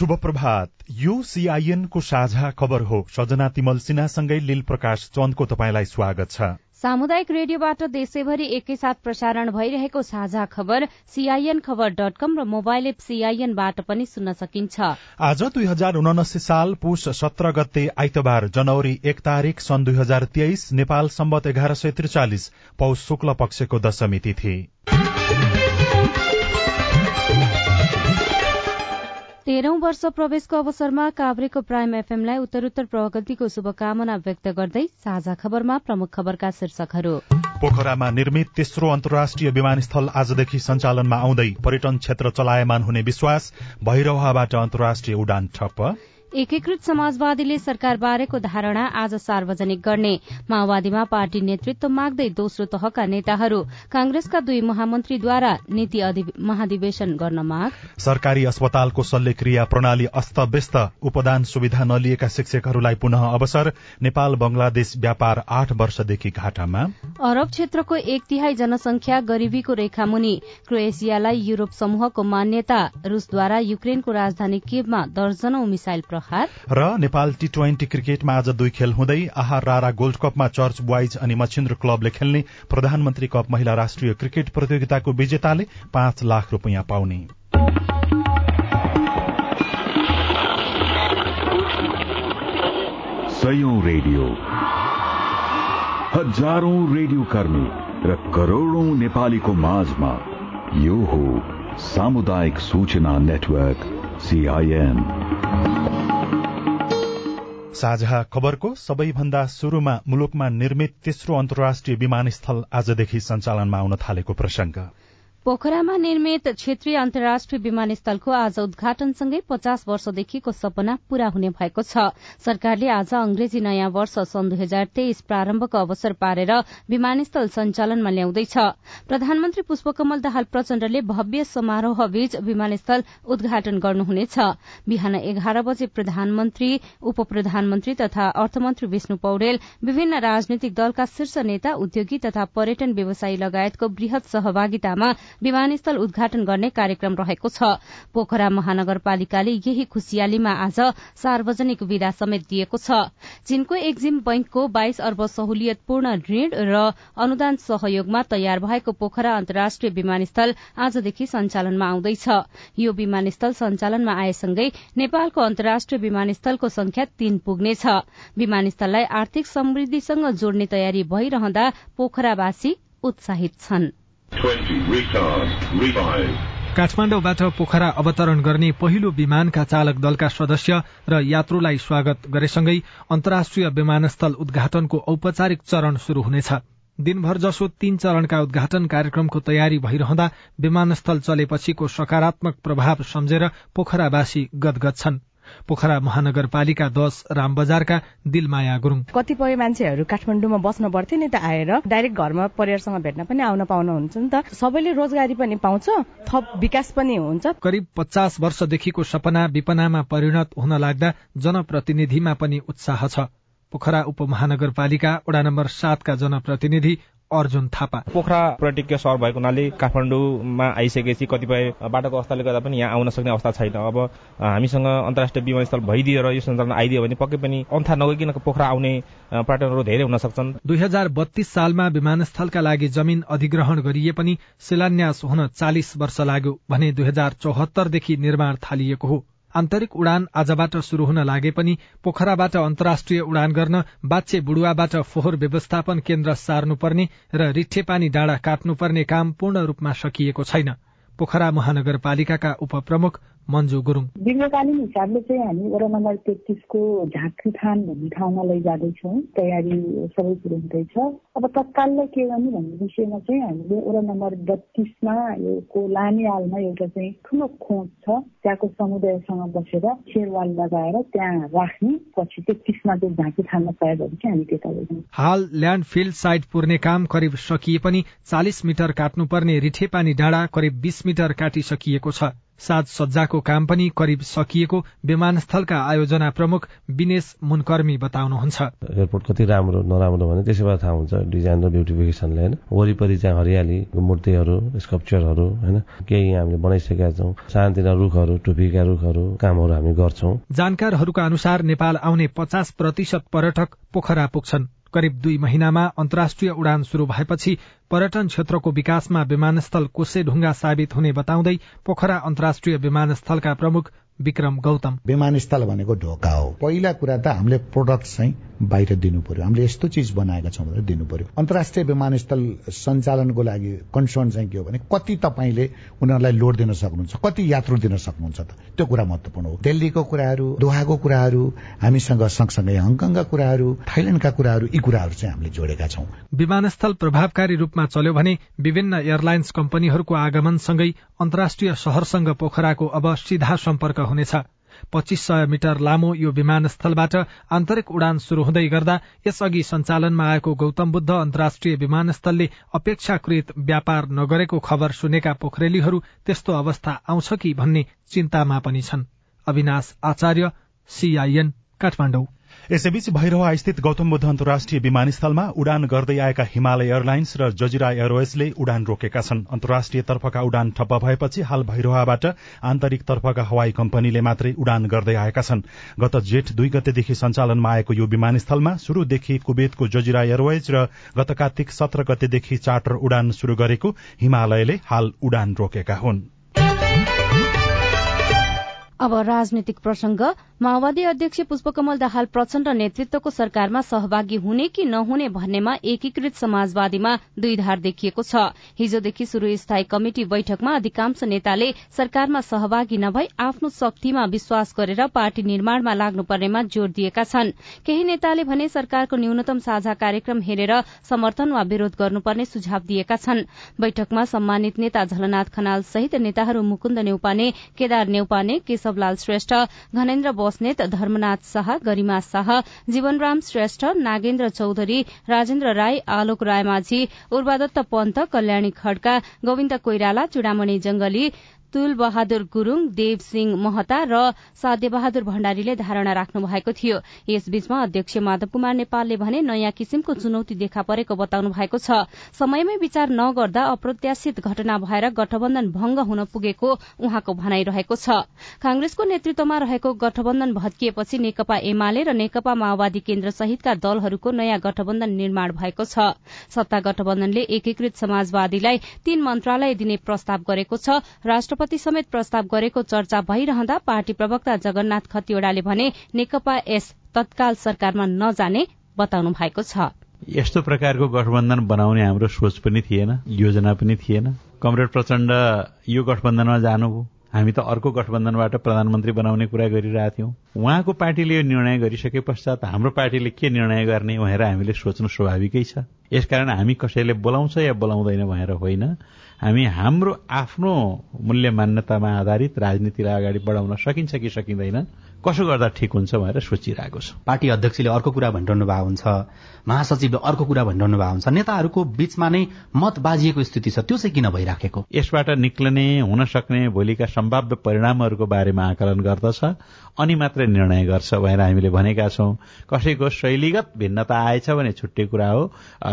शुभ प्रभात यो सीआईएनको साझा खबर हो। सजना तिमल सिन्हासँगै लील प्रकाश चन्दको तपाईँलाई स्वागत छ। सामुदायिक रेडियोबाट देशैभरि एकैसाथ प्रसारण भइरहेको साझा खबर सीआईएन खबर डट कम र मोबाइल एप सीआईएनबाट पनि सुन्न सकिन्छ। आज दुई हजार उनासी साल पुष सत्र गते आइतबार जनवरी एक तारीक सन् दुई हजार तेइस नेपाल सम्बत एघार सय त्रिचालिस पौष शुक्ल पक्षको दशमी तिथि। तेह्रौं वर्ष प्रवेशको अवसरमा काभ्रेको प्राइम एफएमलाई उत्तरोत्तर प्रगतिको शुभकामना व्यक्त गर्दै साझा खबरमा प्रमुख खबरका शीर्षकहरू। पोखरामा निर्मित तेस्रो अन्तर्राष्ट्रिय विमानस्थल आजदेखि सञ्चालनमा आउँदै पर्यटन क्षेत्र चलायमान हुने विश्वास भैरवाबाट अन्तर्राष्ट्रिय उडान ठप्प। एकीकृत समाजवादीले सरकार बारेको धारणा आज सार्वजनिक गर्ने। माओवादीमा पार्टी नेतृत्व माग्दै दोस्रो तहका नेताहरू कांग्रेसका दुई महामन्त्रीद्वारा नीति महाधिवेशन गर्न माग। सरकारी अस्पतालको शल्यक्रिया प्रणाली अस्तव्यस्त। उपदान सुविधा नलिएका शिक्षकहरूलाई पुनः अवसर। नेपाल बंगलादेश व्यापार आठ वर्षदेखि घाटामा। अरब क्षेत्रको एक तिहाई जनसंख्या गरीबीको रेखामुनि क्रोएसियालाई युरोप समूहको मान्यता रूसद्वारा युक्रेनको राजधानी केवमा दर्जनौ मिसाइल र नेपाल टी ट्वेन्टी क्रिकेटमा आज दुई खेल हुँदै आहार रारा गोल्ड कपमा चर्च बोइज अनि मच्छिन्द्र क्लबले खेल्ने प्रधानमन्त्री कप महिला राष्ट्रिय क्रिकेट प्रतियोगिताको विजेताले पाँच लाख रूपियाँ पाउने। रेडियो। हजारौं रेडियो कर्मी र करोड़ौं नेपालीको माझमा यो हो सामुदायिक सूचना नेटवर्क। साझा खबरको सबैभन्दा शुरूमा मुलुकमा निर्मित तेस्रो अन्तर्राष्ट्रिय विमानस्थल आजदेखि सञ्चालनमा आउन थालेको प्रसंग पोखरामा निर्मित क्षेत्रीय अन्तर्राष्ट्रिय विमानस्थलको आज उद्घाटनसँगै पचास वर्षदेखिको सपना पूरा हुने भएको छ। सरकारले आज अंग्रेजी नयाँ वर्ष सन् दुई हजार तेइस प्रारम्भको अवसर पारेर विमानस्थल सञ्चालनमा ल्याउँदैछ। प्रधानमन्त्री पुष्पकमल दाहाल प्रचण्डले भव्य समारोह बीच विमानस्थल उद्घाटन गर्नुहुनेछ। बिहान एघार बजे प्रधानमन्त्री उप प्रधानमन्त्री तथा अर्थमन्त्री विष्णु पौडेल विभिन्न राजनैतिक दलका शीर्ष नेता उद्योगी तथा पर्यटन व्यवसायी लगायतको वृहत सहभागितामा विमानस्थल उद्घाटन गर्ने कार्यक्रम रहेको छ। पोखरा महानगरपालिकाले यही खुशियालीमा आज सार्वजनिक विदा समेत दिएको छ। चीनको एक्जिम बैंकको बाइस अर्ब सहुलियतपूर्ण ऋण र अनुदान सहयोगमा तयार भएको पोखरा अन्तर्राष्ट्रिय विमानस्थल आजदेखि सञ्चालनमा आउँदैछ। यो विमानस्थल सञ्चालनमा आएसँगै नेपालको अन्तर्राष्ट्रिय विमानस्थलको संख्या तीन पुग्नेछ। विमानस्थललाई आर्थिक समृद्धिसँग जोड्ने तयारी भइरहँदा पोखरावासी उत्साहित छन्। काठमाडौँबाट पोखरा अवतरण गर्ने पहिलो विमानका चालक दलका सदस्य र यात्रुलाई स्वागत गरेसँगै अन्तर्राष्ट्रिय विमानस्थल उद्घाटनको औपचारिक चरण शुरू हुनेछ। दिनभर जसो तीन चरणका उद्घाटन कार्यक्रमको तयारी भइरहँदा विमानस्थल चलेपछिको सकारात्मक प्रभाव सम्झेर पोखरावासी गदगद छन्। पोखरा महानगरपालिका दश रामबजारका दिलमाया गुरूङ। कतिपय मान्छेहरू काठमाडौँमा बस्न पर्थ्यो नि त आएर डाइरेक्ट घरमा परिवारसँग भेट्न पनि आउन पाउन हुन्छ नि त। सबैले रोजगारी पनि पाउँछ थप विकास पनि हुन्छ। करिब पचास वर्षदेखिको सपना विपनामा परिणत हुन लाग्दा जनप्रतिनिधिमा पनि उत्साह छ। पोखरा उपमहानगरपालिका वडा नम्बर सातका जनप्रतिनिधि अर्जुन थापा। पोखरा पर्यटकीय सहर भएको हुनाले काठमाडौँमा आइसकेपछि कतिपय बाटोको अवस्थाले गर्दा पनि यहाँ आउन सक्ने अवस्था छैन। अब हामीसँग अन्तर्राष्ट्रिय विमानस्थल भइदियो र यो सञ्चालन आइदियो भने पक्कै पनि अन्था नगइकन पोखरा आउने पर्यटकहरू धेरै हुन सक्छन्। दुई हजार बत्तीस सालमा विमानस्थलका लागि जमिन अधिग्रहण गरिए पनि शिलान्यास हुन चालिस वर्ष लाग्यो भने दुई हजार चौहत्तरदेखि निर्माण थालिएको हो। आन्तरिक उडान आजबाट शुरू हुन लागे पनि पोखराबाट अन्तर्राष्ट्रिय उडान गर्न बाच्छे बुढुवाबाट फोहोर व्यवस्थापन केन्द्र सार्नुपर्ने र रिठेपानी डाँडा काट्नुपर्ने काम पूर्ण रूपमा सकिएको छैन। पोखरा महानगरपालिकाका उपप्रमुख मन्जु गुरुङ। दीर्घकालीन हिसाबले चाहिँ हामी वडा नम्बर तेत्तिसको झाँक्री थान भन्ने ठाउँमा लैजाँदैछौँ। तयारी सबै कुरो हुँदैछ। अब तत्काललाई के गर्ने भन्ने विषयमा चाहिँ हामीले वडा नम्बर बत्तिसमा यो लाने आलमा एउटा चाहिँ ठुलो खोज छ त्यहाँको समुदायसँग बसेर शेरवाल लगाएर त्यहाँ राख्ने। पछि तेत्तिसमा चाहिँ झाँकी थाल्न प्रयोग चाहिँ हामी त्यता हाल ल्यान्डफिल्ड साइट पुर्ने काम करिब सकिए पनि चालिस मिटर काट्नुपर्ने रिठेपानी डाँडा करिब बीस मिटर काटिसकिएको छ। साज सज्जाको काम पनि करिब सकिएको विमानस्थलका आयोजना प्रमुख विनेश मुनकर्मी बताउनुहुन्छ। एयरपोर्ट कति राम्रो नराम्रो भने त्यसैबाट थाहा हुन्छ डिजाइन र ब्युटिफिकेसनले होइन वरिपरि चाहिँ हरियाली मूर्तिहरू स्कल्पचरहरू होइन केही हामीले बनाइसकेका छौँ सानोतिना रुखहरू टुपीका रुखहरू कामहरू हामी गर्छौं। जानकारहरूका अनुसार नेपाल आउने पचास प्रतिशत पर्यटक पोखरा पुग्छन्। करिब दुई महिनामा अन्तर्राष्ट्रिय उडान शुरू भएपछि पर्यटन क्षेत्रको विकासमा विमानस्थल कोसेढुङ्गा साबित हुने बताउँदै पोखरा अन्तर्राष्ट्रिय विमानस्थलका प्रमुख विक्रम गौतम। विमानस्थल भनेको ढोका हो। पहिला कुरा त हामीले प्रोडक्ट चाहिँ बाहिर दिनु पर्यो। हामीले यस्तो चिज बनाएका छौँ भनेर दिनु पर्यो। अन्तर्राष्ट्रिय विमानस्थल सञ्चालनको लागि कन्सर्न चाहिँ के हो भने कति तपाईँले उनीहरूलाई लोड दिन सक्नुहुन्छ कति यात्रु दिन सक्नुहुन्छ त? त्यो कुरा महत्वपूर्ण हो। दिल्लीको कुराहरू दोहाको कुराहरू हामीसँग सँगसँगै हङकङका कुराहरू थाइल्याण्डका कुराहरू यी कुराहरू चाहिँ हामीले जोडेका छौँ। विमानस्थल प्रभावकारी रूपमा चल्यो भने विभिन्न एयरलाइन्स कम्पनीहरूको आगमनसँगै अन्तर्राष्ट्रिय शहरसँग पोखराको अब सीधा सम्पर्क हुनेछ। पच्चीस सय मिटर लामो यो विमानस्थलबाट आन्तरिक उडान शुरू हुँदै गर्दा यसअघि सञ्चालनमा आएको गौतम बुद्ध अन्तर्राष्ट्रिय विमानस्थलले अपेक्षाकृत व्यापार नगरेको खबर सुनेका पोखरेलीहरू त्यस्तो अवस्था आउँछ कि भन्ने चिन्तामा पनि छन्। अविनाश आचार्य सीआईएन काठमाडौँ। यसैबीच भैरवा स्थित गौतम बुद्ध अन्तर्राष्ट्रिय विमानस्थलमा उडान गर्दै आएका हिमालय एयरलाइन्स र जजिरा एयरवेजले उडान रोकेका छन्। अन्तर्राष्ट्रिय तर्फका उडान ठप्प भएपछि हाल भैरवाबाट आन्तरिक तर्फका हवाई कम्पनीले मात्रै उडान गर्दै आएका छन्। गत जेठ दुई गतेदेखि सञ्चालनमा आएको यो विमानस्थलमा शुरूदेखि कुवेतको जजिरा एयरवेज र गत कार्तिक सत्र गतेदेखि चार्टर उडान शुरू गरेको हिमालयले हाल उडान रोकेका हुन्। अब राजनीतिक प्रसंग। माओवादी अध्यक्ष पुष्पकमल दाहाल प्रचण्ड नेतृत्वको सरकारमा सहभागी हुने कि नहुने भन्नेमा एकीकृत समाजवादीमा दुई धार देखिएको छ। हिजोदेखि शुरू स्थायी कमिटी बैठकमा अधिकांश नेताले सरकारमा सहभागी नभई आफ्नो शक्तिमा विश्वास गरेर पार्टी निर्माणमा लाग्नुपर्नेमा जोड़ दिएका छन्। केही नेताले भने सरकारको न्यूनतम साझा कार्यक्रम हेरेर समर्थन वा विरोध गर्नुपर्ने सुझाव दिएका छन्। बैठकमा सम्मानित नेता झलनाथ खनाल सहित नेताहरू मुकुन्द नेउपाने केदार नेउपाने केशव केशवलाल श्रेष्ठ घनेन्द्र बस्नेत धर्मनाथ शाह गरिमा शाह जीवनराम श्रेष्ठ नागेन्द्र चौधरी राजेन्द्र राई आलोक रायमाझी उर्वादत्त पन्त कल्याणी खड्का गोविन्द कोइराला चुडामणि जंगली तुल बहादुर गुरूङ देव सिंह महता र साध्य बहादुर भण्डारीले धारणा राख्नु भएको थियो। यसबीचमा अध्यक्ष माधव कुमार नेपालले भने नयाँ किसिमको चुनौती देखा परेको बताउनु भएको छ। समयमै विचार नगर्दा अप्रत्याशित घटना भएर गठबन्धन भंग हुन पुगेको उहाँको भनाइरहेको छ। कांग्रेसको नेतृत्वमा रहेको गठबन्धन भत्किएपछि नेकपा एमाले र नेकपा माओवादी केन्द्र सहितका दलहरूको नयाँ गठबन्धन निर्माण भएको छ। सत्ता गठबन्धनले एकीकृत समाजवादीलाई तीन मन्त्रालय दिने प्रस्ताव गरेको छ। राष्ट्रपति समेत प्रस्ताव गरेको चर्चा भइरहँदा पार्टी प्रवक्ता जगन्नाथ खतिवड़ाले भने नेकपा यस तत्काल सरकारमा नजाने बताउनु भएको छ। यस्तो प्रकारको गठबन्धन बनाउने हाम्रो सोच पनि थिएन योजना पनि थिएन। कमरेड प्रचण्ड यो गठबन्धनमा जानुभयो। हामी त अर्को गठबन्धनबाट प्रधानमन्त्री बनाउने कुरा गरिरहेका थियौं। उहाँको पार्टीले यो निर्णय गरिसके पश्चात हाम्रो पार्टीले के निर्णय गर्ने भनेर हामीले सोच्नु स्वाभाविकै छ। यसकारण हामी कसैले बोलाउँछ या बोलाउँदैन भनेर होइन। हामी हाम्रो आफ्नो मूल्य मान्यतामा आधारित राजनीतिलाई अगाडि बढाउन सकिन्छ कि सकिँदैन? कसो गर्दा ठिक हुन्छ भनेर सोचिरहेको छ। पार्टी अध्यक्षले अर्को कुरा भनिरहनु भएको हुन्छ। महासचिवले अर्को कुरा भनिरहनु भएको हुन्छ। नेताहरूको बीचमा नै मत बाजिएको स्थिति छ। त्यो चाहिँ किन भइराखेको? यसबाट निक्लने हुन सक्ने भोलिका सम्भाव्य परिणामहरूको बारेमा आकलन गर्दछ अनि मात्रै निर्णय गर्छ भनेर हामीले भनेका छौं। कसैको शैलीगत भिन्नता आएछ भने छुट्टै कुरा हो।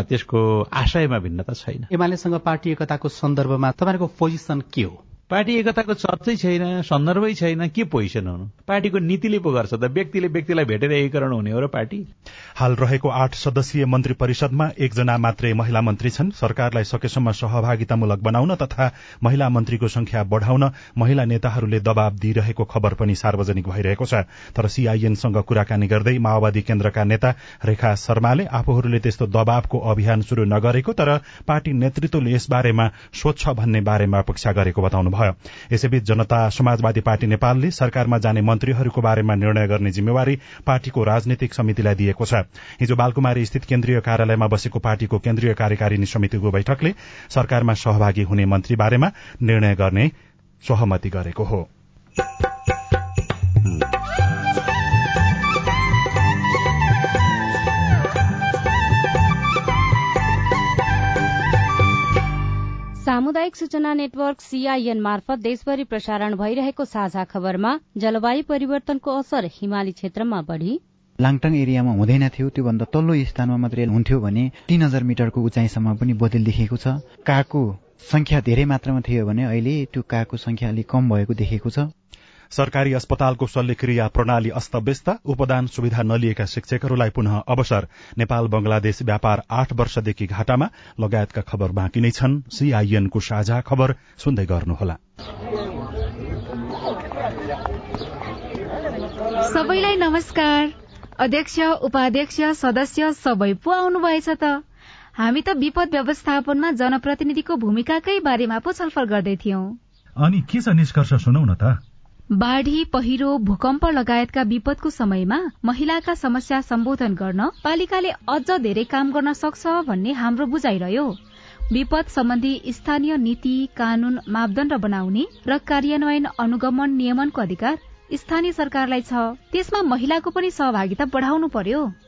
त्यसको आशयमा भिन्नता छैन। एमालेसँग पार्टी एकताको सन्दर्भमा तपाईँको पोजिसन के हो? पार्टी एकताको चर्चै छैन सन्दर्भै छैन के पोजिसन हुनु? पार्टीको नीतिले पो गर्छ त व्यक्तिले व्यक्तिलाई भेटेर एकीकरण हुने हो र पार्टी? हाल रहेको आठ सदस्यीय मन्त्री परिषदमा एकजना मात्रै महिला मन्त्री छन्। सरकारलाई सकेसम्म सहभागितामूलक बनाउन तथा महिला मन्त्रीको संख्या बढ़ाउन महिला नेताहरूले दबाव दिइरहेको खबर पनि सार्वजनिक भइरहेको छ। तर सीआईएनसँग कुराकानी गर्दै माओवादी केन्द्रका नेता रेखा शर्माले आफूहरूले त्यस्तो दबावको अभियान शुरू नगरेको तर पार्टी नेतृत्वले यसबारेमा सोध्छ भन्ने बारेमा अपेक्षा गरेको बताउनु भयो। यसैबीच जनता समाजवादी पार्टी नेपालले सरकारमा जाने मन्त्रीहरूको बारेमा निर्णय गर्ने जिम्मेवारी पार्टीको राजनीतिक समितिलाई दिएको छ। हिजो बालकुमारी स्थित केन्द्रीय कार्यालयमा बसेको पार्टीको केन्द्रीय कार्यकारिणी समितिको बैठकले सरकारमा सहभागी हुने मन्त्री बारेमा निर्णय गर्ने सहमति गरेको हो। सामुदायिक सूचना नेटवर्क सीआईएन मार्फत देशभरि प्रसारण भइरहेको साझा खबरमा जलवायु परिवर्तनको असर हिमाली क्षेत्रमा बढ़ी। लाङटाङ एरियामा हुँदैन थियो त्योभन्दा तल्लो स्थानमा मात्रै हुन्थ्यो भने तीन हजार मिटरको उचाइसम्म पनि बदल देखिएको छ। कागको संख्या धेरै मात्रामा थियो भने अहिले त्यो कागको संख्या अलिक कम भएको देखेको छ। सरकारी अस्पतालको शल्यक्रिया प्रणाली अस्तव्यस्त उपदान सुविधा नलिएका शिक्षकहरूलाई पुनः अवसर। नेपाल बंगलादेश व्यापार आठ वर्षदेखि घाटामा लगायतका खबर बाँकी नै छन्। सीआईएनको साझा खबर सुन्दै गर्नुहोला। सबैलाई नमस्कार। अध्यक्ष उपाध्यक्ष सदस्य सबै पो आउनुभएछ त? हामी त विपद व्यवस्थापनमा जनप्रतिनिधिको भूमिकाकै बारेमा पो छलफल गर्दै थियौं। अनि के छ निष्कर्ष सुनौ न त? बाढ़ी पहिरो भूकम्प लगायतका विपदको समयमा महिलाका समस्या सम्बोधन गर्न पालिकाले अझ धेरै काम गर्न सक्छ भन्ने हाम्रो बुझाइरह्यो। विपद सम्बन्धी स्थानीय नीति कानून मापदण्ड बनाउने र कार्यान्वयन अनुगमन नियमनको अधिकार स्थानीय सरकारलाई छ। त्यसमा महिलाको पनि सहभागिता बढाउनु पर्यो।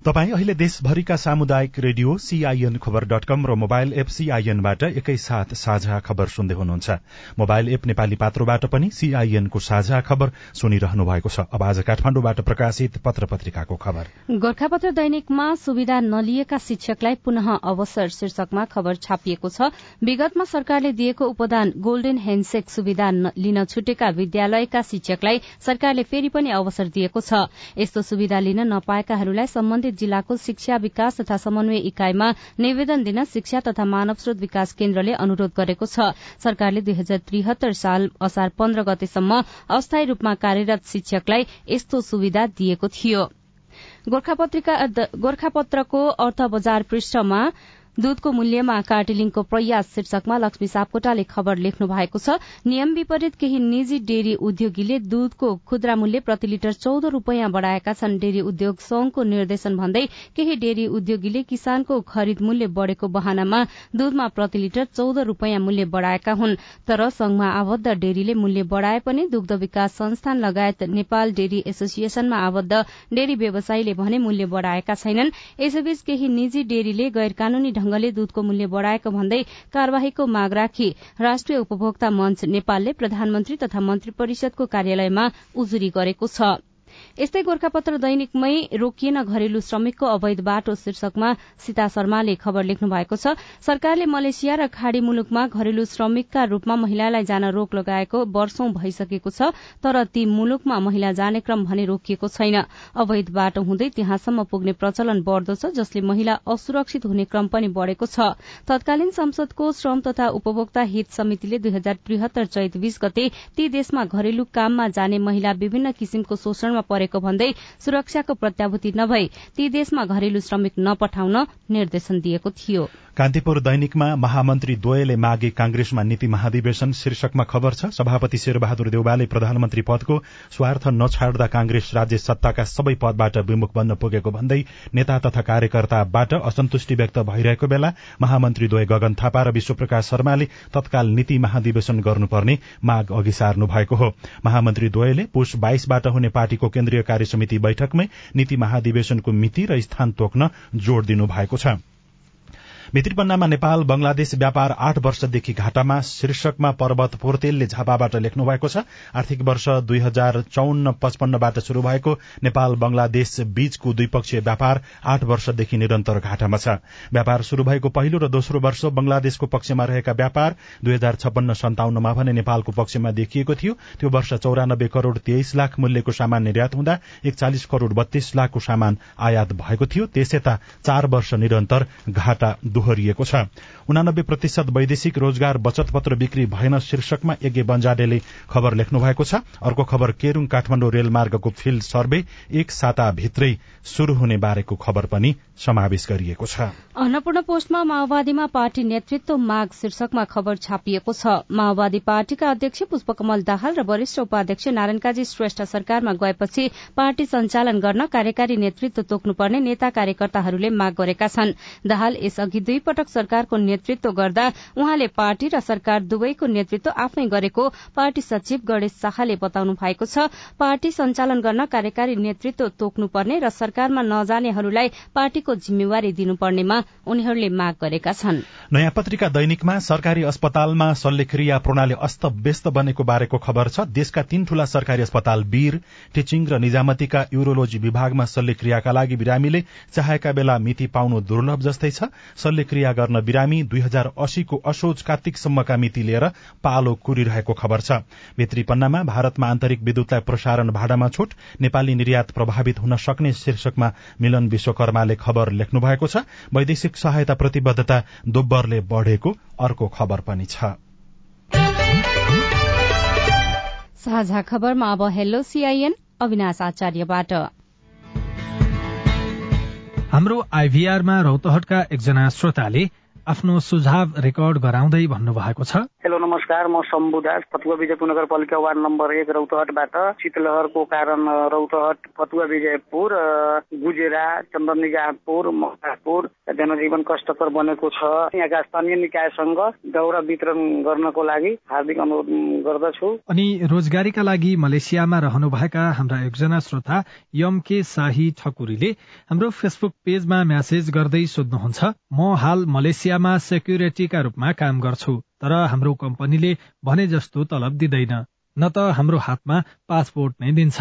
तपाई अहिले देशभरिका सामुदायिक रेडियो सीआईएन खबर डट कम र मोबाइल एप सीआईएनबाट एकैसाथ साझा खबर सुन्दै हुनुहुन्छ। मोबाइल एप नेपाली पात्रोबाट पनि सीआईएनको साझा खबर सुनिरहनु भएको छ। अब आज काठमाडौँबाट प्रकाशित पत्र पत्रिकाको खबर। गोर्खापत्र दैनिकमा सुविधा नलिएका शिक्षकलाई पुनः अवसर शीर्षकमा खबर छापिएको छ। विगतमा सरकारले दिएको उपदान गोल्डेन हेन्डसेक सुविधा लिन छुटेका विद्यालयका शिक्षकलाई सरकारले फेरि पनि अवसर दिएको छ। यस्तो सुविधा लिन नपाएकाहरूलाई सम्बन्धित जिल्लाको शिक्षा विकास तथा समन्वय इकाइमा निवेदन दिन शिक्षा तथा मानव स्रोत विकास केन्द्रले अनुरोध गरेको छ। सरकारले दुई हजार त्रिहत्तर साल असार पन्ध्र गतेसम्म अस्थायी रूपमा कार्यरत शिक्षकलाई यस्तो सुविधा दिएको थियो। गोर्खापत्रको अर्थ बजार पृष्ठमा दूधको मूल्यमा कार्टिलिङको प्रयास शीर्षकमा लक्ष्मी सापकोटाले खबर लेख्नु भएको छ। नियम विपरीत केही निजी डेरी उद्योगीले दूधको खुद्रा मूल्य प्रति लिटर चौध रूपियाँ बढ़ाएका छन्। डेरी उद्योग संघको निर्देशन भन्दै केही डेरी उद्योगीले किसानको खरिद मूल्य बढ़ेको बहानामा दूधमा प्रति लिटर चौध रूपियाँ मूल्य बढ़ाएका हुन्। तर संघमा आबद्ध डेरीले मूल्य बढ़ाए पनि दुग्ध विकास संस्थान लगायत नेपाल डेरी एसोसिएशनमा आबद्ध डेरी व्यवसायीले भने मूल्य बढ़ाएका छैनन्। यसैबीच केही निजी डेरीले गैर कानूनी ढंगले दूधको मूल्य बढ़ाएको भन्दै कार्यवाहीको माग राखी राष्ट्रिय उपभोक्ता मंच नेपालले प्रधानमन्त्री तथा मन्त्री परिषदको कार्यालयमा उजुरी गरेको छ। यस्तै गोर्खापत्र दैनिकमै रोकिएन घरेलु श्रमिकको अवैध बाटो शीर्षकमा सीता शर्माले खबर लेख्नु भएको छ। सरकारले मलेसिया र खाड़ी मुलुकमा घरेलु श्रमिकका रूपमा महिलालाई जान रोक लगाएको वर्षौं भइसकेको छ तर ती मुलुकमा महिला जाने क्रम भने रोकिएको छैन। अवैध बाटो हुँदै त्यहाँसम्म पुग्ने प्रचलन बढ़दो छ जसले महिला असुरक्षित हुने क्रम पनि बढ़ेको छ। तत्कालीन संसदको श्रम तथा उपभोक्ता हित समितिले दुई हजार त्रिहत्तर चैत बीस गते ती देशमा घरेलु काममा जाने महिला विभिन्न किसिमको शोषणमा परेको भन्दै सुरक्षाको प्रत्याभूति नभई ती देशमा घरेलु श्रमिक नपठाउन निर्देशन दिएको थियो। कान्तिपुर दैनिकमा महामन्त्री द्वयले मागे कांग्रेसमा नीति महाधिवेशन शीर्षकमा खबर छ। सभापति शेरबहादुर देउवाले प्रधानमन्त्री पदको स्वार्थ नछाड्दा कांग्रेस राज्य सत्ताका सबै पदबाट विमुख बन्न पुगेको भन्दै नेता तथा कार्यकर्ताबाट असन्तुष्टि व्यक्त भइरहेको बेला महामन्त्री द्वय गगन थापा र विश्वप्रकाश शर्माले तत्काल नीति महाधिवेशन गर्नुपर्ने माग अघि सार्नु भएको हो। महामन्त्री द्वयले पुष बाइसबाट हुने पार्टीको केन्द्रीय कार्यसमिति बैठकमै नीति महाधिवेशनको मिति र स्थान तोक्न जोड़ दिनु भएको छ। भित्रीपन्नामा नेपाल बंगलादेश व्यापार आठ वर्षदेखि घाटामा शीर्षकमा पर्वत पोर्तेलले झापाबाट लेख्नु भएको छ। आर्थिक वर्ष दुई हजार चौन्न पचपन्नबाट शुरू भएको नेपाल बंगलादेश बीचको द्विपक्षीय व्यापार आठ वर्षदेखि निरन्तर घाटामा छ। व्यापार शुरू भएको पहिलो र दोस्रो वर्ष बंगलादेशको पक्षमा रहेका व्यापार दुई हजार छप्पन्न सन्ताउन्नमा भने नेपालको पक्षमा देखिएको थियो। त्यो वर्ष चौरानब्बे करोड़ तेइस लाख मूल्यको सामान निर्यात हुँदा एकचालिस करोड़ बत्तीस लाखको सामान आयात भएको थियो। त्यसयता चार वर्ष निरन्तर घाटा दोहोरिएको छ। उनानब्बे प्रतिशत वैदेशिक रोजगार बचत पत्र बिक्री भएन शीर्षकमा यज्ञ बन्जाडेले खबर लेख्नु भएको छ। अर्को खबर केरूङ काठमाडौँ रेलमार्गको फिल्ड सर्वे एक साताभित्रै शुरू हुने बारेको खबर पनि समावेश गरिएको छ। अन्नपूर्ण पोस्टमा माओवादीमा पार्टी नेतृत्व माग शीर्षकमा खबर छापिएको छ। माओवादी पार्टीका अध्यक्ष पुष्पकमल दाहाल र वरिष्ठ उपाध्यक्ष नारायण काजी श्रेष्ठ सरकारमा गएपछि पार्टी सञ्चालन गर्न कार्यकारी नेतृत्व तोक्नुपर्ने नेता कार्यकर्ताहरूले माग गरेका छन्। दाहाल यसअघि दुई पटक सरकारको नेतृत्व गर्दा उहाँले पार्टी र सरकार दुवैको नेतृत्व आफै गरेको पार्टी सचिव गणेश शाहले बताउनु भएको छ। पार्टी सञ्चालन गर्न कार्यकारी नेतृत्व तोक्नुपर्ने र सरकारमा नजानेहरूलाई पार्टीको जिम्मेवारी दिनुपर्नेमा उनीहरूले माग गरेका छन्। नयाँ पत्रिका दैनिकमा सरकारी अस्पतालमा शल्यक्रिया प्रणाली अस्त व्यस्त बनेको बारेको खबर छ। देशका तीन ठूला सरकारी अस्पताल वीर टिचिङ र निजामतीका युरोलोजी विभागमा शल्यक्रियाका लागि बिरामीले चाहेका बेला मिति पाउनु दुर्लभ जस्तै छ। शल्यक्रिया गर्न बिरामी दुई हजार अस्सीको असोज कार्तिकसम्मका मिति लिएर पालो कुरिरहेको खबर छ। भित्री पन्नामा भारतमा आन्तरिक विद्युतलाई प्रसारण भाडामा छुट नेपाली निर्यात प्रभावित हुन सक्ने शीर्षकमा मिलन विश्वकर्माले खबर लेख्नु भएको छ। वैदेशिक सहायता प्रतिबद्धता दोब्बरले बढ़ेको अर्को खबर पनि छ। साझा खबरमा अब हेलो सीआईएन अविनाश आचार्यबाट। हाम्रो आइभीआरमा रौतहटका एकजना श्रोताले आफ्नो सुझाव रेकर्ड गराउँदै भन्नुभएको छ। हेलो नमस्कार। म शम्भु दास फतुवा विजयपुर नगरपालिका वार्ड नम्बर एक रौतहटबाट। शीतलहरको कारण रौतहट फतुवा विजयपुर गुजेरा चन्द्रनिगापुर मकापुर जनजीवन कष्टकर बनेको छ। यहाँका स्थानीय निकायसँग दौरा वितरण गर्नको लागि हार्दिक अनुरोध गर्दछु। अनि रोजगारीका लागि मलेसियामा रहनुभएका हाम्रा एकजना श्रोता यम के शाही ठकुरीले हाम्रो फेसबुक पेजमा म्यासेज गर्दै सोध्नुहुन्छ म हाल मलेसियामा सेक्युरिटीका रूपमा काम गर्छु तर हाम्रो कम्पनीले भने जस्तो तलब दिँदैन। न त हाम्रो हातमा पासपोर्ट नै दिन्छ।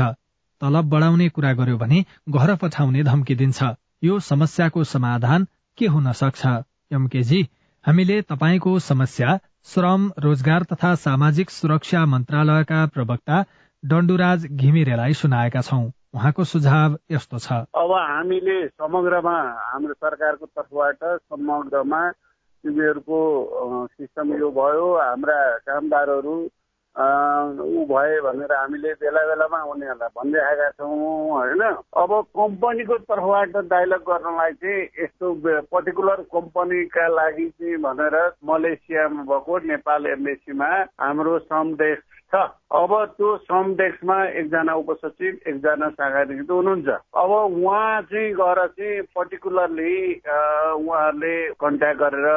तलब बढाउने कुरा गर्यो भने घर पठाउने धम्की दिन्छ। यो समस्याको समाधान के हुन सक्छ? एमकेजी हामीले तपाईँको समस्या श्रम रोजगार तथा सामाजिक सुरक्षा मन्त्रालयका प्रवक्ता डण्डुराज घिमिरेलाई सुनाएका छौं। उहाँको सुझाव यस्तो छ। अब हामीले समग्रमा हाम्रो सरकारको तर्फबाट समग्रमा तिमीहरूको सिस्टम यो भयो हाम्रा कामदारहरू ऊ भए भनेर हामीले बेला बेलामा उनीहरूलाई भनिराखेका छौँ होइन? अब कम्पनीको तर्फबाट डाइलग गर्नलाई चाहिँ यस्तो पर्टिकुलर कम्पनीका लागि चाहिँ भनेर मलेसियामा भएको नेपाल एम्बेसीमा हाम्रो श्रम डेस्क छ अब त्यो श्रम डेस्कमा एकजना उपसचिव एकजना शाखा हुनुहुन्छ अब उहाँ चाहिँ गएर चाहिँ पर्टिकुलरली उहाँहरूले कन्ट्याक्ट गरेर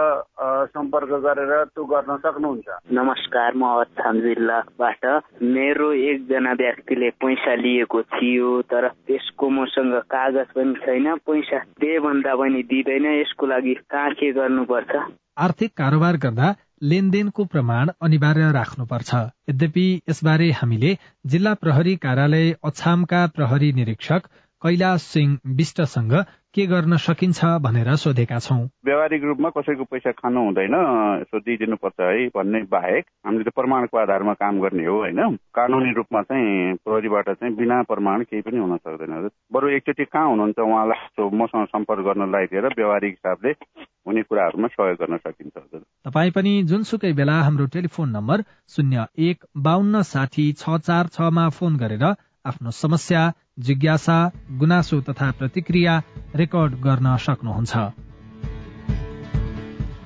सम्पर्क गरेर त्यो गर्न सक्नुहुन्छ नमस्कार म अछाम जिल्लाबाट मेरो एकजना व्यक्तिले पैसा लिएको थियो तर त्यसको मसँग कागज पनि छैन पैसा दे भन्दा पनि दिँदैन यसको लागि कहाँ के गर्नुपर्छ आर्थिक कारोबार गर्दा लेनदेनको प्रमाण अनिवार्य राख्नुपर्छ। यद्यपि यसबारे हामीले जिल्ला प्रहरी कार्यालय अछामका प्रहरी निरीक्षक कैलाश सिंह विष्टसँग के गर्न सकिन्छ भनेर सोधेका छौँ। व्यावहारिक रूपमा कसैको पैसा खानु हुँदैन यसो दिइदिनुपर्छ है भन्ने बाहेक हामीले त प्रमाणको आधारमा काम गर्ने हो होइन? कानुनी रूपमा चाहिँ प्रहरीबाट चाहिँ बिना प्रमाण केही पनि हुन सक्दैन। बरु एकचोटि कहाँ हुनुहुन्छ उहाँलाई मसँग सम्पर्क गर्नलाई दिएर व्यावहारिक हिसाबले हुने कुराहरूमा सहयोग गर्न सकिन्छ तपाईँ पनि जुनसुकै बेला हाम्रो टेलिफोन नम्बर शून्य एक बान्न साठी छ चार छमा फोन गरेर आफ्नो समस्या जिज्ञासा गुनासो तथा प्रतिक्रिया रेकर्ड गर्न सक्नुहुन्छ।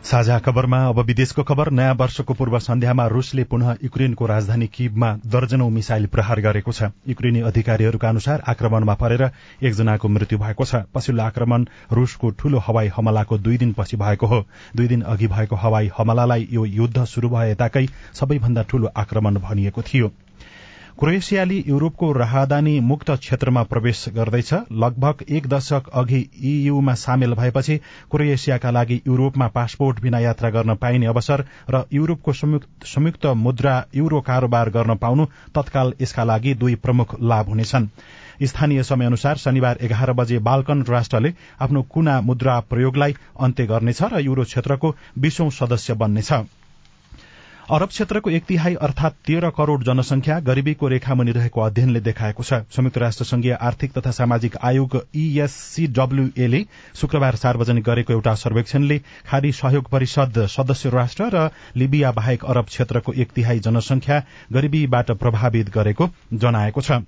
साझा खबरमा अब विदेशको खबर। नयाँ वर्षको पूर्व सन्ध्यामा रूसले पुनः युक्रेनको राजधानी किबमा दर्जनौ मिसाइल प्रहार गरेको छ। युक्रेनी अधिकारीहरूका अनुसार आक्रमणमा परेर एकजनाको मृत्यु भएको छ। पछिल्लो आक्रमण रूसको ठूलो हवाई हमलाको दुई दिनपछि भएको हो। दुई दिन अघि भएको हवाई हमलालाई यो युद्ध शुरू भए यताकै सबैभन्दा ठूलो आक्रमण भनिएको थियो। क्रोएसियाली युरोपको राहदानी मुक्त क्षेत्रमा प्रवेश गर्दैछ। लगभग एक दशक अघि ईयूमा सामेल भएपछि क्रोएसियाका लागि युरोपमा पासपोर्ट बिना यात्रा गर्न पाइने अवसर र युरोपको संयुक्त मुद्रा युरो कारोबार गर्न पाउनु तत्काल यसका लागि दुई प्रमुख लाभ हुनेछन्। स्थानीय समय अनुसार शनिबार एघार बजे बाल्कन राष्ट्रले आफ्नो कुना मुद्रा प्रयोगलाई अन्त्य गर्नेछ र युरो क्षेत्रको बीसौं सदस्य बन्नेछ। अरब क्षेत्रको एक तिहाई अर्थात तेह्र करोड़ जनसंख्या गरीबीको रेखामुनि रहेको अध्ययनले देखाएको छ। संयुक्त राष्ट्र संघीय आर्थिक तथा सामाजिक आयोग ईएससीडब्ल्यूए शुक्रबार सार्वजनिक गरेको एउटा सर्वेक्षणले खाड़ी सहयोग परिषद सदस्य राष्ट्र र लिबिया बाहेक अरब क्षेत्रको एक तिहाई जनसंख्या गरीबीबाट प्रभावित गरेको जनाएको छ।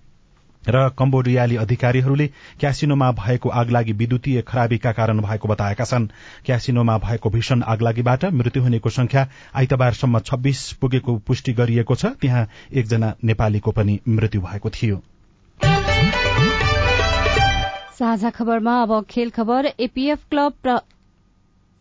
र कम्बोडियाली अधिकारीहरूले क्यासिनोमा भएको आगलागी विद्युतीय खराबीका कारण भएको बताएका छन्। क्यासिनोमा भएको भीषण आगलागीबाट मृत्यु हुनेको संख्या आइतबारसम्म छब्बीस पुगेको पुष्टि गरिएको छ। त्यहाँ एकजना नेपालीको पनि मृत्यु भएको थियो। साझा खबरमा अब खेल खबर APF club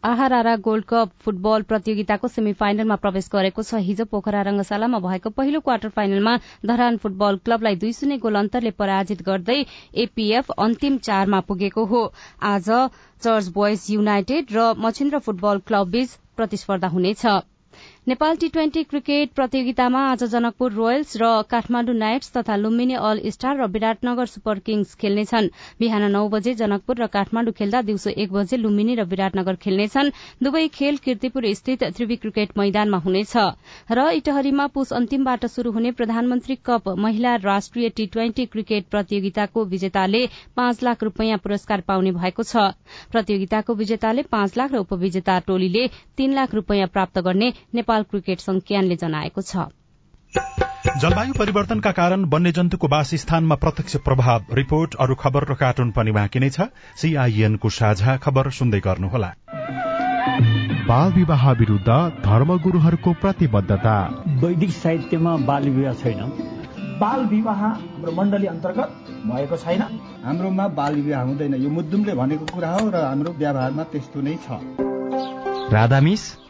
Aaharara gold cup football प्रतियोगिताको सेमी फाइनलमा प्रवेश गरेको छ। हिजो पोखरा रंगशालामा भएको पहिलो क्वार्टर फाइनलमा धरान फुटबल क्लबलाई दुई शून्य गोल अन्तरले पराजित गर्दै एपीएफ अन्तिम चारमा पुगेको हो। आज चर्च बोयज युनाइटेड र मछिन्द्र फुटबल क्लब बीच प्रतिस्पर्धा हुनेछ। नेपाल टी ट्वेन्टी क्रिकेट प्रतियोगितामा आज जनकपुर रोयल्स र काठमाण्डु नाइट्स तथा लुम्बिनी अल स्टार र विराटनगर सुपर किङ्स खेल्नेछन्। बिहान नौ बजे जनकपुर र काठमाण्डु खेल्दा दिउँसो एक बजे लुम्बिनी र विराटनगर खेल्नेछन्। दुवै खेल किर्तिपुर स्थित त्रिवी क्रिकेट मैदानमा हुनेछ। र इटहरीमा पुष अन्तिमबाट शुरू हुने प्रधानमन्त्री कप महिला राष्ट्रिय टी ट्वेन्टी क्रिकेट प्रतियोगिताको विजेताले पाँच लाख रूपियाँ पुरस्कार पाउने भएको छ। प्रतियोगिताको विजेताले पाँच लाख र उपविजेता टोलीले तीन लाख रूपियाँ प्राप्त गर्ने नेपाल नेपाल क्रिकेट संज्ञानले जनाएको छ। जलवायु परिवर्तनका कारण वन्यजन्तुको वासस्थानमा प्रत्यक्ष प्रभाव। रिपोर्ट अरू खबर र कार्टुन पनि बाँकी नै छ। सीआईएनको साझा खबर सुन्दै गर्नुहोला। बाल विवाह विरूद्ध धर्मगुरूहरूको प्रतिबद्धता। वैदिक साहित्यमा बाल विवाह छैन। बाल विवाह हाम्रो मण्डली अन्तर्गत भएको छैन। हाम्रोमा बाल विवाह हुँदैन। यो मुद्दुमले भनेको कुरा हो र हाम्रो व्यवहारमा त्यस्तो नै छ। राधामिस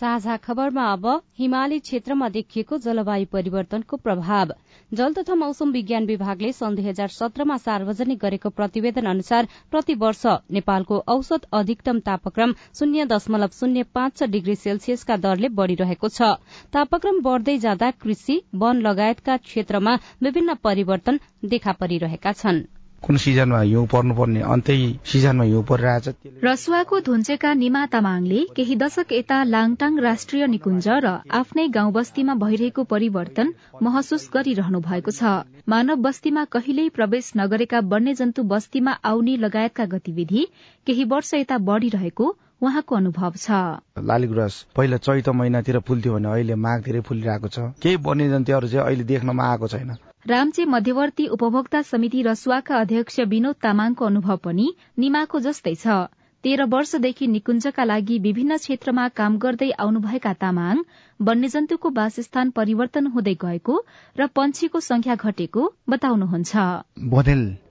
साझा खबरमा अब हिमाली क्षेत्रमा देखिएको जलवायु परिवर्तनको प्रभाव। जल तथा मौसम विज्ञान विभागले सन् दुई हजार सत्रमा सार्वजनिक गरेको प्रतिवेदन अनुसार प्रति वर्ष नेपालको औसत अधिकतम तापक्रम शून्य दशमलव शून्य पाँच डिग्री सेल्सियसका दरले बढ़िरहेको छ। तापक्रम बढ़दै जाँदा कृषि वन लगायतका क्षेत्रमा विभिन्न परिवर्तन देखा परिरहेका छनृ। कुन सिजनमा हिउँ पर्नुपर्ने अन्तै सिजनमा हिउँ परिरहेछ रसुवाको धुन्चेका निमा तामाङले केही दशक यता लाङटाङ राष्ट्रिय निकुञ्ज र आफ्नै गाउँ बस्तीमा भइरहेको परिवर्तन महसुस गरिरहनु भएको छ। मानव बस्तीमा कहिल्यै प्रवेश नगरेका वन्यजन्तु बस्तीमा आउने लगायतका गतिविधि केही वर्ष यता बढ़िरहेको उहाँको अनुभव छ। लालीगुराँस पहिला चैत महिनातिर फुल्थ्यो भने अहिले माघतिरै फुलिरहेको छ। केही वन्यजन्तुहरू चाहिँ अहिले देख्नमा आएको छैन। रामचे मध्यवर्ती उपभोक्ता समिति रसुवाका अध्यक्ष विनोद तामाङको अनुभव पनि निमाको जस्तै छ। तेह्र वर्षदेखि निकुञ्जका लागि विभिन्न क्षेत्रमा काम गर्दै आउनुभएका तामाङ वन्यजन्तुको वासस्थान परिवर्तन हुँदै गएको र पंक्षीको संख्या घटेको बताउनुहुन्छ।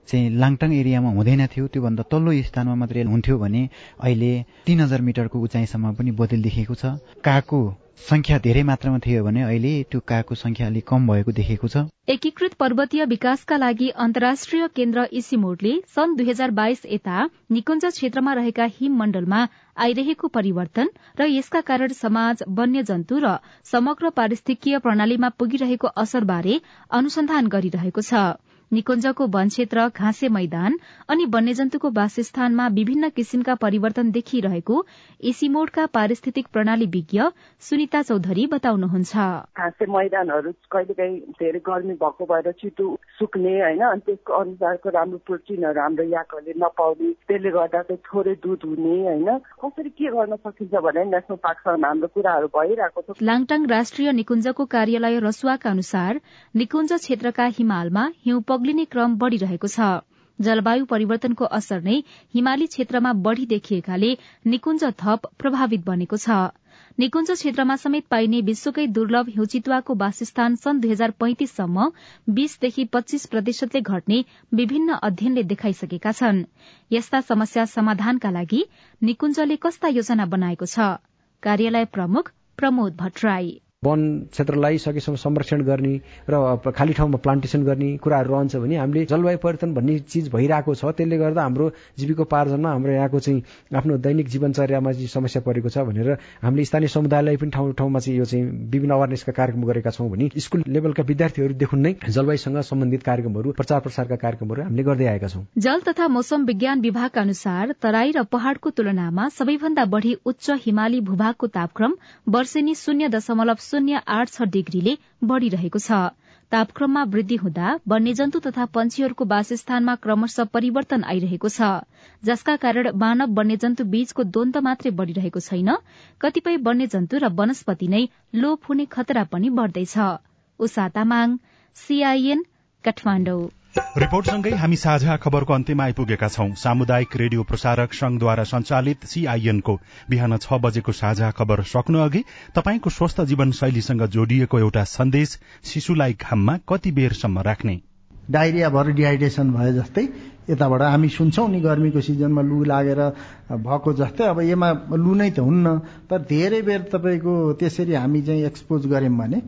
चाहिँ लाङटाङ एरियामा हुँदैन थियो त्योभन्दा तल्लो स्थानमा मात्रै हुन्थ्यो भने अहिले तीन हजार मिटरको उचाइसम्म पनि बोधेल देखिएको छ। कागको संख्या धेरै मात्रामा थियो भने अहिले त्यो कागको संख्या अलिक कम भएको देखिएको छ। एकीकृत पर्वतीय विकासका लागि अन्तर्राष्ट्रिय केन्द्र इसिमोडले सन् दुई हजार बाइस यता निकुञ्ज क्षेत्रमा रहेका हिममण्डलमा आइरहेको परिवर्तन र यसका कारण समाज वन्यजन्तु र समग्र पारिस्थितिकीय प्रणालीमा पुगिरहेको असरबारे अनुसन्धान गरिरहेको छ। निकुञ्जको वन क्षेत्र घाँसे मैदान अनि वन्यजन्तुको वासस्थानमा विभिन्न किसिमका परिवर्तन देखिरहेको एसिमोडका पारिस्थितिक प्रणाली विज्ञ सुनिता चौधरी बताउनुहुन्छ। घाँसे मैदानहरू कहिलेकाहीँ धेरै गर्मी भएको भएर छिटो सुक्ने होइन अनि त्यसको अनुसारको राम्रो प्रोटिनहरू हाम्रो याकहरूले नपाउने त्यसले गर्दा चाहिँ थोरै दुध हुने होइन। कसरी के गर्न सकिन्छ भने नेसनल पार्कसँग हाम्रो कुराहरू भइरहेको छ। लाङटाङ राष्ट्रिय निकुञ्जको कार्यालय रसुवाका अनुसार निकुञ्ज क्षेत्रका हिमालमा हिउँ पग्लिने क्रम बढ़िरहेको छ। जलवायु परिवर्तनको असर नै हिमाली क्षेत्रमा बढ़ी देखिएकाले निकुञ्ज थप प्रभावित बनेको छ। निकुञ्ज क्षेत्रमा समेत पाइने विश्वकै दुर्लभ हिउँचितुवाको वासस्थान सन् दुई हजार पैंतिससम्म बीसदेखि पच्चीस प्रतिशतले घट्ने विभिन्न अध्ययनले देखाइसकेका छन्। यस्ता समस्या समाधानका लागि निकुञ्जले कस्ता योजना बनाएको छ? कार्यालय प्रमुख प्रमोद भट्टराई। वन क्षेत्रलाई सकेसम्म संरक्षण गर्ने र खाली ठाउँमा प्लान्टेसन गर्ने कुराहरू रहन्छ भने हामीले जलवायु परिवर्तन भन्ने चिज भइरहेको छ। त्यसले गर्दा हाम्रो जीविकोपार्जनमा हाम्रो यहाँको चाहिँ आफ्नो दैनिक जीवनचर्यामा चाहिँ समस्या परेको छ भनेर हामीले स्थानीय समुदायलाई पनि ठाउँ ठाउँमा चाहिँ यो चाहिँ विभिन्न अवेरनेसका कार्यक्रम गरेका छौँ भने स्कुल लेभलका विद्यार्थीहरूदेखि नै जलवायुसँग सम्बन्धित कार्यक्रमहरू प्रचार प्रसारका कार्यक्रमहरू हामीले गर्दै आएका छौँ। जल तथा मौसम विज्ञान विभागका अनुसार तराई र पहाड़को तुलनामा सबैभन्दा बढ़ी उच्च हिमाली भूभागको तापक्रम वर्षेनी शून्य दशमलव शून्य आठ छ डिग्रीले बढ़िरहेको छ। तापक्रममा वृद्धि हुँदा वन्यजन्तु तथा पंक्षीहरूको वासस्थानमा क्रमशः परिवर्तन आइरहेको छ। जसका कारण मानव वन्यजन्तु बीचको द्वन्द मात्रै बढ़िरहेको छैन। कतिपय वन्यजन्तु र वनस्पति नै लोप हुने खतरा पनि बढ़दैछ। रिपोर्टसँगै हामी साझा खबरको अन्त्यमा आइपुगेका छौं। सामुदायिक रेडियो प्रसारक संघद्वारा संचालित सीआईएनको बिहान छ बजेको साझा खबर सक्नु अघि तपाईँको स्वस्थ जीवन शैलीसँग जोडिएको एउटा सन्देश शिशुलाई घाममा कति बेरसम्म राख्ने? डायरिया भएर डिहाइड्रेसन भए जस्तै यताबाट हामी सुन्छौँ नि गर्मीको सिजनमा लु लागेर भएको जस्तै। अब यसमा लु नै त हुन्न तर धेरै बेर तपाईँको त्यसरी हामी चाहिँ एक्सपोज गऱ्यौँ भने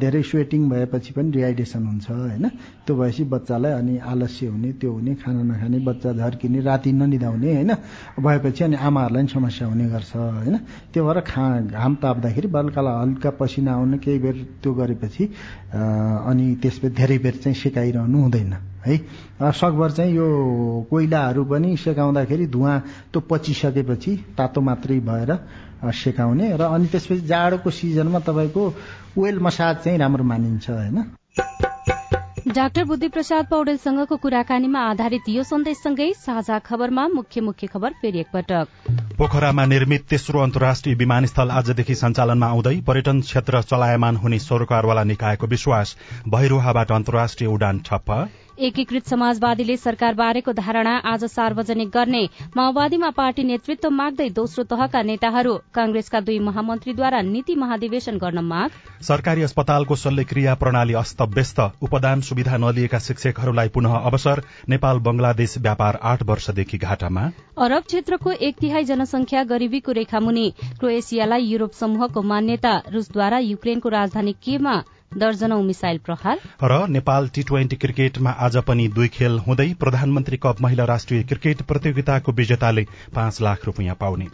धेरै स्वेटिङ भएपछि पनि डिहाइड्रेसन हुन्छ होइन? त्यो भएपछि बच्चालाई अनि आलस्य हुने त्यो हुने खाना नखाने बच्चा झर्किने राति ननिदाउने होइन? भएपछि अनि आमाहरूलाई पनि समस्या हुने गर्छ होइन? त्यो भएर खा घाम ताप्दाखेरि बल्कालाई हल्का पसिना आउनु केही बेर त्यो गरेपछि अनि त्यसपछि धेरै बेर चाहिँ सेकाइरहनु हुँदैन। है? सकभर चाहिँ यो कोइलाहरू पनि सेकाउँदाखेरि धुवा त्यो पचिसकेपछि तातो मात्रै भएर सेकाउने र अनि त्यसपछि जाडोको सिजनमा तपाईँको ओइल मसाज चाहिँ राम्रो मानिन्छ होइन? डाक्टर बुद्धि प्रसाद पौडेलसँगको कुराकानीमा आधारित यो सन्देशसँगै साझा खबरमा मुख्य मुख्य खबर फेरि एकपटक। पोखरामा निर्मित तेस्रो अन्तर्राष्ट्रिय विमानस्थल आजदेखि सञ्चालनमा आउँदै पर्यटन क्षेत्र चलायमान हुने सरकारवाला निकायको विश्वास भैरोहाबाट अन्तर्राष्ट्रिय उडान ठप्प। एकीकृत समाजवादीले सरकार बारेको धारणा आज सार्वजनिक गर्ने। माओवादीमा पार्टी नेतृत्व माग्दै दोस्रो तहका नेताहरू कांग्रेसका दुई महामन्त्रीद्वारा नीति महाधिवेशन गर्न माग। सरकारी अस्पतालको शल्यक्रिया प्रणाली अस्तव्यस्त। उपदान सुविधा नलिएका शिक्षकहरूलाई पुनः अवसर। नेपाल बंगलादेश व्यापार आठ वर्षदेखि घाटामा। अरब क्षेत्रको एक तिहाई जनसंख्या गरिबीको रेखामुनि क्रोएसियालाई युरोप समूहको मान्यता। रूसद्वारा युक्रेनको राजधानी केमा दर्जनौ मिसाइल प्रहार। र नेपाल टी ट्वेन्टी क्रिकेटमा आज पनि दुई खेल हुँदै प्रधानमन्त्री कप महिला राष्ट्रिय क्रिकेट प्रतियोगिताको विजेताले पाँच लाख रूपियाँ पाउने।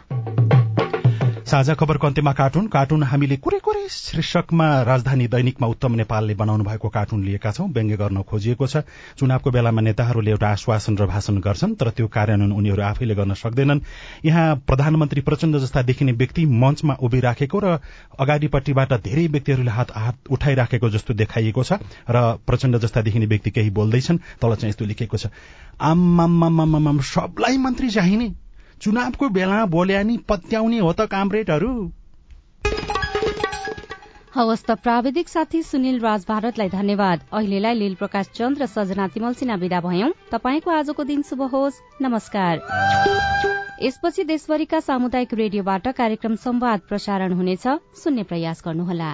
साझा खबरको अन्त्यमा कार्टुन। कार्टुन हामीले कुरै कुरै शीर्षकमा राजधानी दैनिकमा उत्तम नेपालले बनाउनु भएको कार्टुन लिएका छौं। व्यङ्ग्य गर्न खोजिएको छ। चुनावको बेलामा नेताहरूले एउटा आश्वासन र भाषण गर्छन् तर त्यो कार्यान्वयन उनीहरू आफैले गर्न सक्दैनन्। यहाँ प्रधानमन्त्री प्रचण्ड जस्ता देखिने व्यक्ति मञ्चमा उभिराखेको र अगाडिपट्टिबाट धेरै व्यक्तिहरूले हात हात उठाइराखेको जस्तो देखाइएको छ र प्रचण्ड जस्ता देखिने व्यक्ति केही बोल्दैछन् तल चाहिँ यस्तो लेखेको छ। आम सबलाई मन्त्री चाहिने। चुनावको बेला बोल्या पत्याउने हो त कामरेडहरू। हवस् त प्राविधिक साथी सुनिल राज भारतलाई धन्यवाद। अहिलेलाई लील प्रकाश चन्द र सजना तिमल सिन्हा विदा भयौं। तपाईँको आजको दिन शुभ होस्। नमस्कार। यसपछि देशभरिका सामुदायिक रेडियोबाट कार्यक्रम संवाद प्रसारण हुनेछ। सुन्ने प्रयास गर्नुहोला।